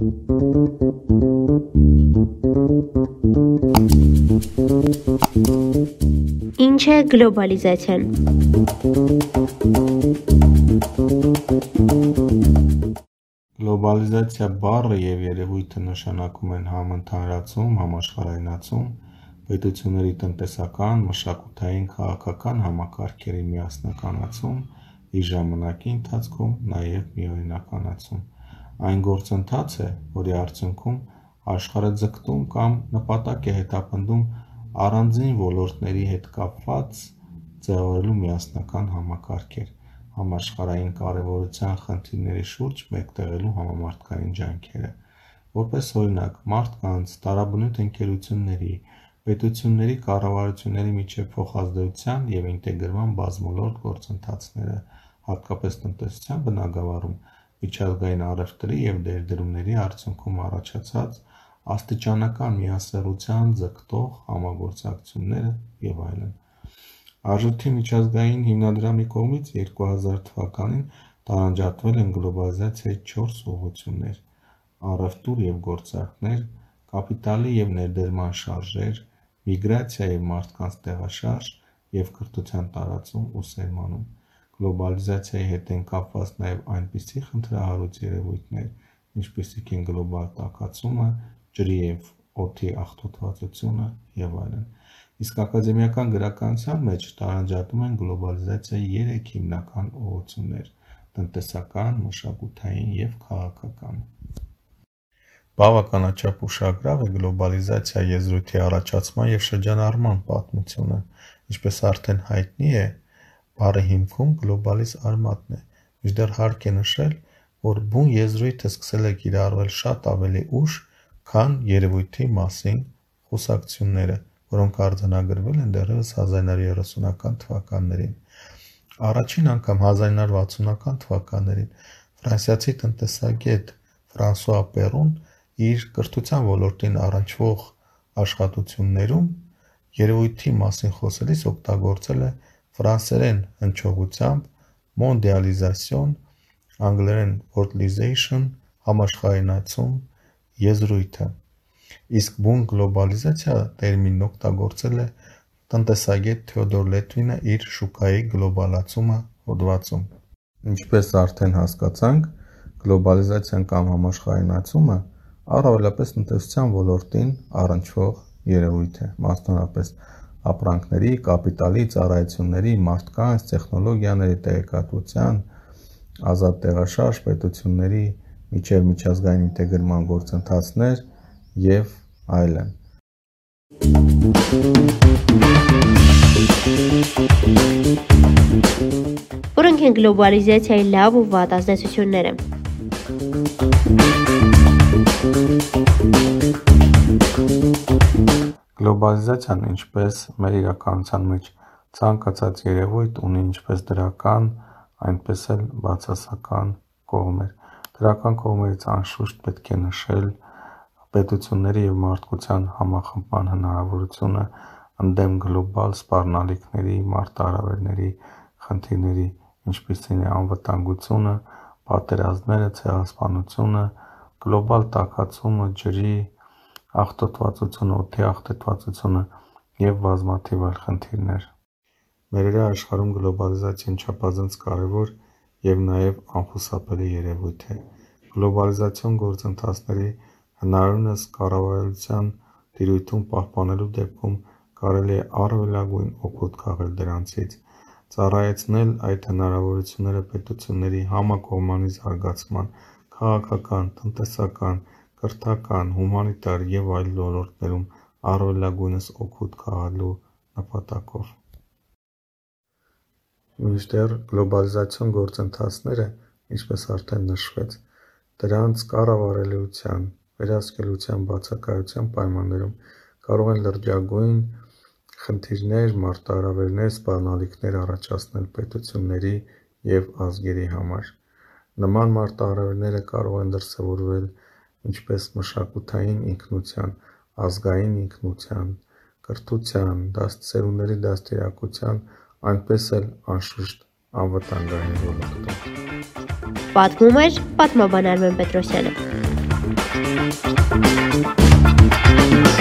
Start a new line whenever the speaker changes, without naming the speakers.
Ինչ է գլոբալիզացիան։
Գլոբալիզացիա բառը և երևույթը նշանակում են համընդհանրացում, համաշխարհայնացում, պետությունների տնտեսական, մշակութային, քաղաքական համակարգերի միասնականացում, իր ժամանակի ընթացքում նաև միօրինականացում: Այն գործընթաց է, որի արդյունքում աշխարհը ձգտում կամ նպատակ է հետապնդում առանձին ոլորտների հետ կապված՝ ձևավորելու միասնական համակարգեր՝ համաշխարհային կարևորության խնդիրների շուրջ մեկտեղելու համամարտկային ջանքերը: Որպես օրինակ, մարդկանց, տարաբնույթ ընկերությունների, պետությունների կառավարությունների միջև փոխազդեցության և ինտեգրման բազմոլորտ գործընթացները, հատկապես տնտեսության բնագավառում, միջազգային առևտրի և ներդրումների արդյունքում առաջացած աստիճանական միասեռության ձգտող համագործակցությունները և այլն: Արժույթի միջազգային հիմնադրամի կողմից 2000 թվականին տարանջատվել են գլոբալիզացիայի չորս ուղղություններ՝ առևտուր և գործարքներ, կապիտալի և ներդրման շարժեր, միգրացիա և մարդկանց տեղաշարժ և կրթության տարածում ու սերմանում: Գլոբալիզացիայի հետ են կապված նաև այնպիսի խնդրահարույց երևույթներ, ինչպիսիք են գլոբալ տաքացումը, ջրի և օդի աղտոտվածությունը և այլն: Իսկ ակադեմիական գրականության մեջ տարանջատում են գլոբալիզացիայի երեք հիմնական ուղղություններ՝ տնտեսական, մշակութային և քաղաքական: Բավականաչափ ուշագրավ է գլոբալիզացիա եզրույթի առաջացման և շրջանառման պատմությունը: Ինչպես արդեն հայտնի է, բառի հիմքում գլոբալիս արմատն է, մինչդեռ հարկ է նշել, որ բուն եզրույթը սկսել է կիրառվել շատ ավելի ուշ, քան երևույթի մասին խոսակցությունները, որոնք արձանագրվել են դեռևս 1930-ական թվականներին: Առաջին անգամ 1960-ական թվականներին ֆրանսիացի տնտեսագետ Ֆրանսուଆ Պերուն իր կրթության ոլորտին առնչվող աշխատություններում երևույթի մասին խոսելիս օգտագործել է ֆրանսերեն հնչողությամբ mondialisation (անգլերեն worldization) համաշխարհայնացում եզրույթը, իսկ բուն գլոբալիզացիա տերմինն օգտագործել է տնտեսագետ Թեոդոր Լետվինը իր «Շուկայի գլոբալացումը» հոդվածում: Ինչպես արդեն հասկացանք, գլոբալիզացիան կամ համաշխարհայնացումը առավելապես տնտեսության ոլորտին առնչվող երևույթ է, մասնավորապես ապրանքների, կապիտալի, ծառայությունների, մարդկանց, տեխնոլոգիաների, տեղեկատվության, ազատ տեղաշարժ, պետությունների միջև միջազգային ինտեգրման գործընթացներ և այլն:
Որո՞նք են գլոբալիզացիայի լավ ու վատ ազդեցությունները:
Գլոբալիզացիան, ինչպես մեր իրականության մեջ ցանկացած երևույթ, ունի ինչպես դրական, այնպես էլ բացասական կողմեր: Դրական կողմերից անշուշտ պետք է նշել պետությունների և մարդկության համախմբման հնարավորությունը ընդդեմ գլոբալ սպառնալիքների, մարտահրավերների, խնդիրների, ինչպիսին է անվտանգությունը, պատերազմները, ցեղասպանությունը, գլոբալ տաքացումը, ջրի աղտոտվածությունը, օդի աղտոտվածությունը և բազմաթիվ այլ խնդիրներ: Մերօրյա աշխարհում գլոբալիզացիան չափազանց կարևոր և նաև անխուսափելի երևույթ է: Գլոբալիզացիոն գործընթացների հնարավորինս կառավարելիության տիրույթում պահպանելու դեպքում կարելի է առավելագույն օգուտ քաղել դրանցից, ծառայեցնել այդ հնարավորությունները պետությունների համակողմանի զարգացման, քաղաքական, տնտեսական, կրթական, հումանիտար և այլ ոլորտներում առավելագույնս օգուտ քաղելու նպատակով: Մինչդեռ գլոբալիզացիոն գործընթացները, ինչպես արդեն նշվեց, դրանց կառավարելիության, վերահսկելիության բացակայության պայմաններում կարող են լրջագույն խնդիրներ, մարտահրավերներ, սպառնալիքներ առաջացնել պետությունների և ազգերի համար: Նման մարտահրավերները կարող են դրսևորվել ինչպես մշակութային ինքնության, ազգային ինքնության, կրթության, սերունդների դաստիարակության, այնպես էլ, անշուշտ, անվտանգային ոլորտում։
Պատմում էր պատմաբան Արմեն Պետրոսյանը։
Thank you.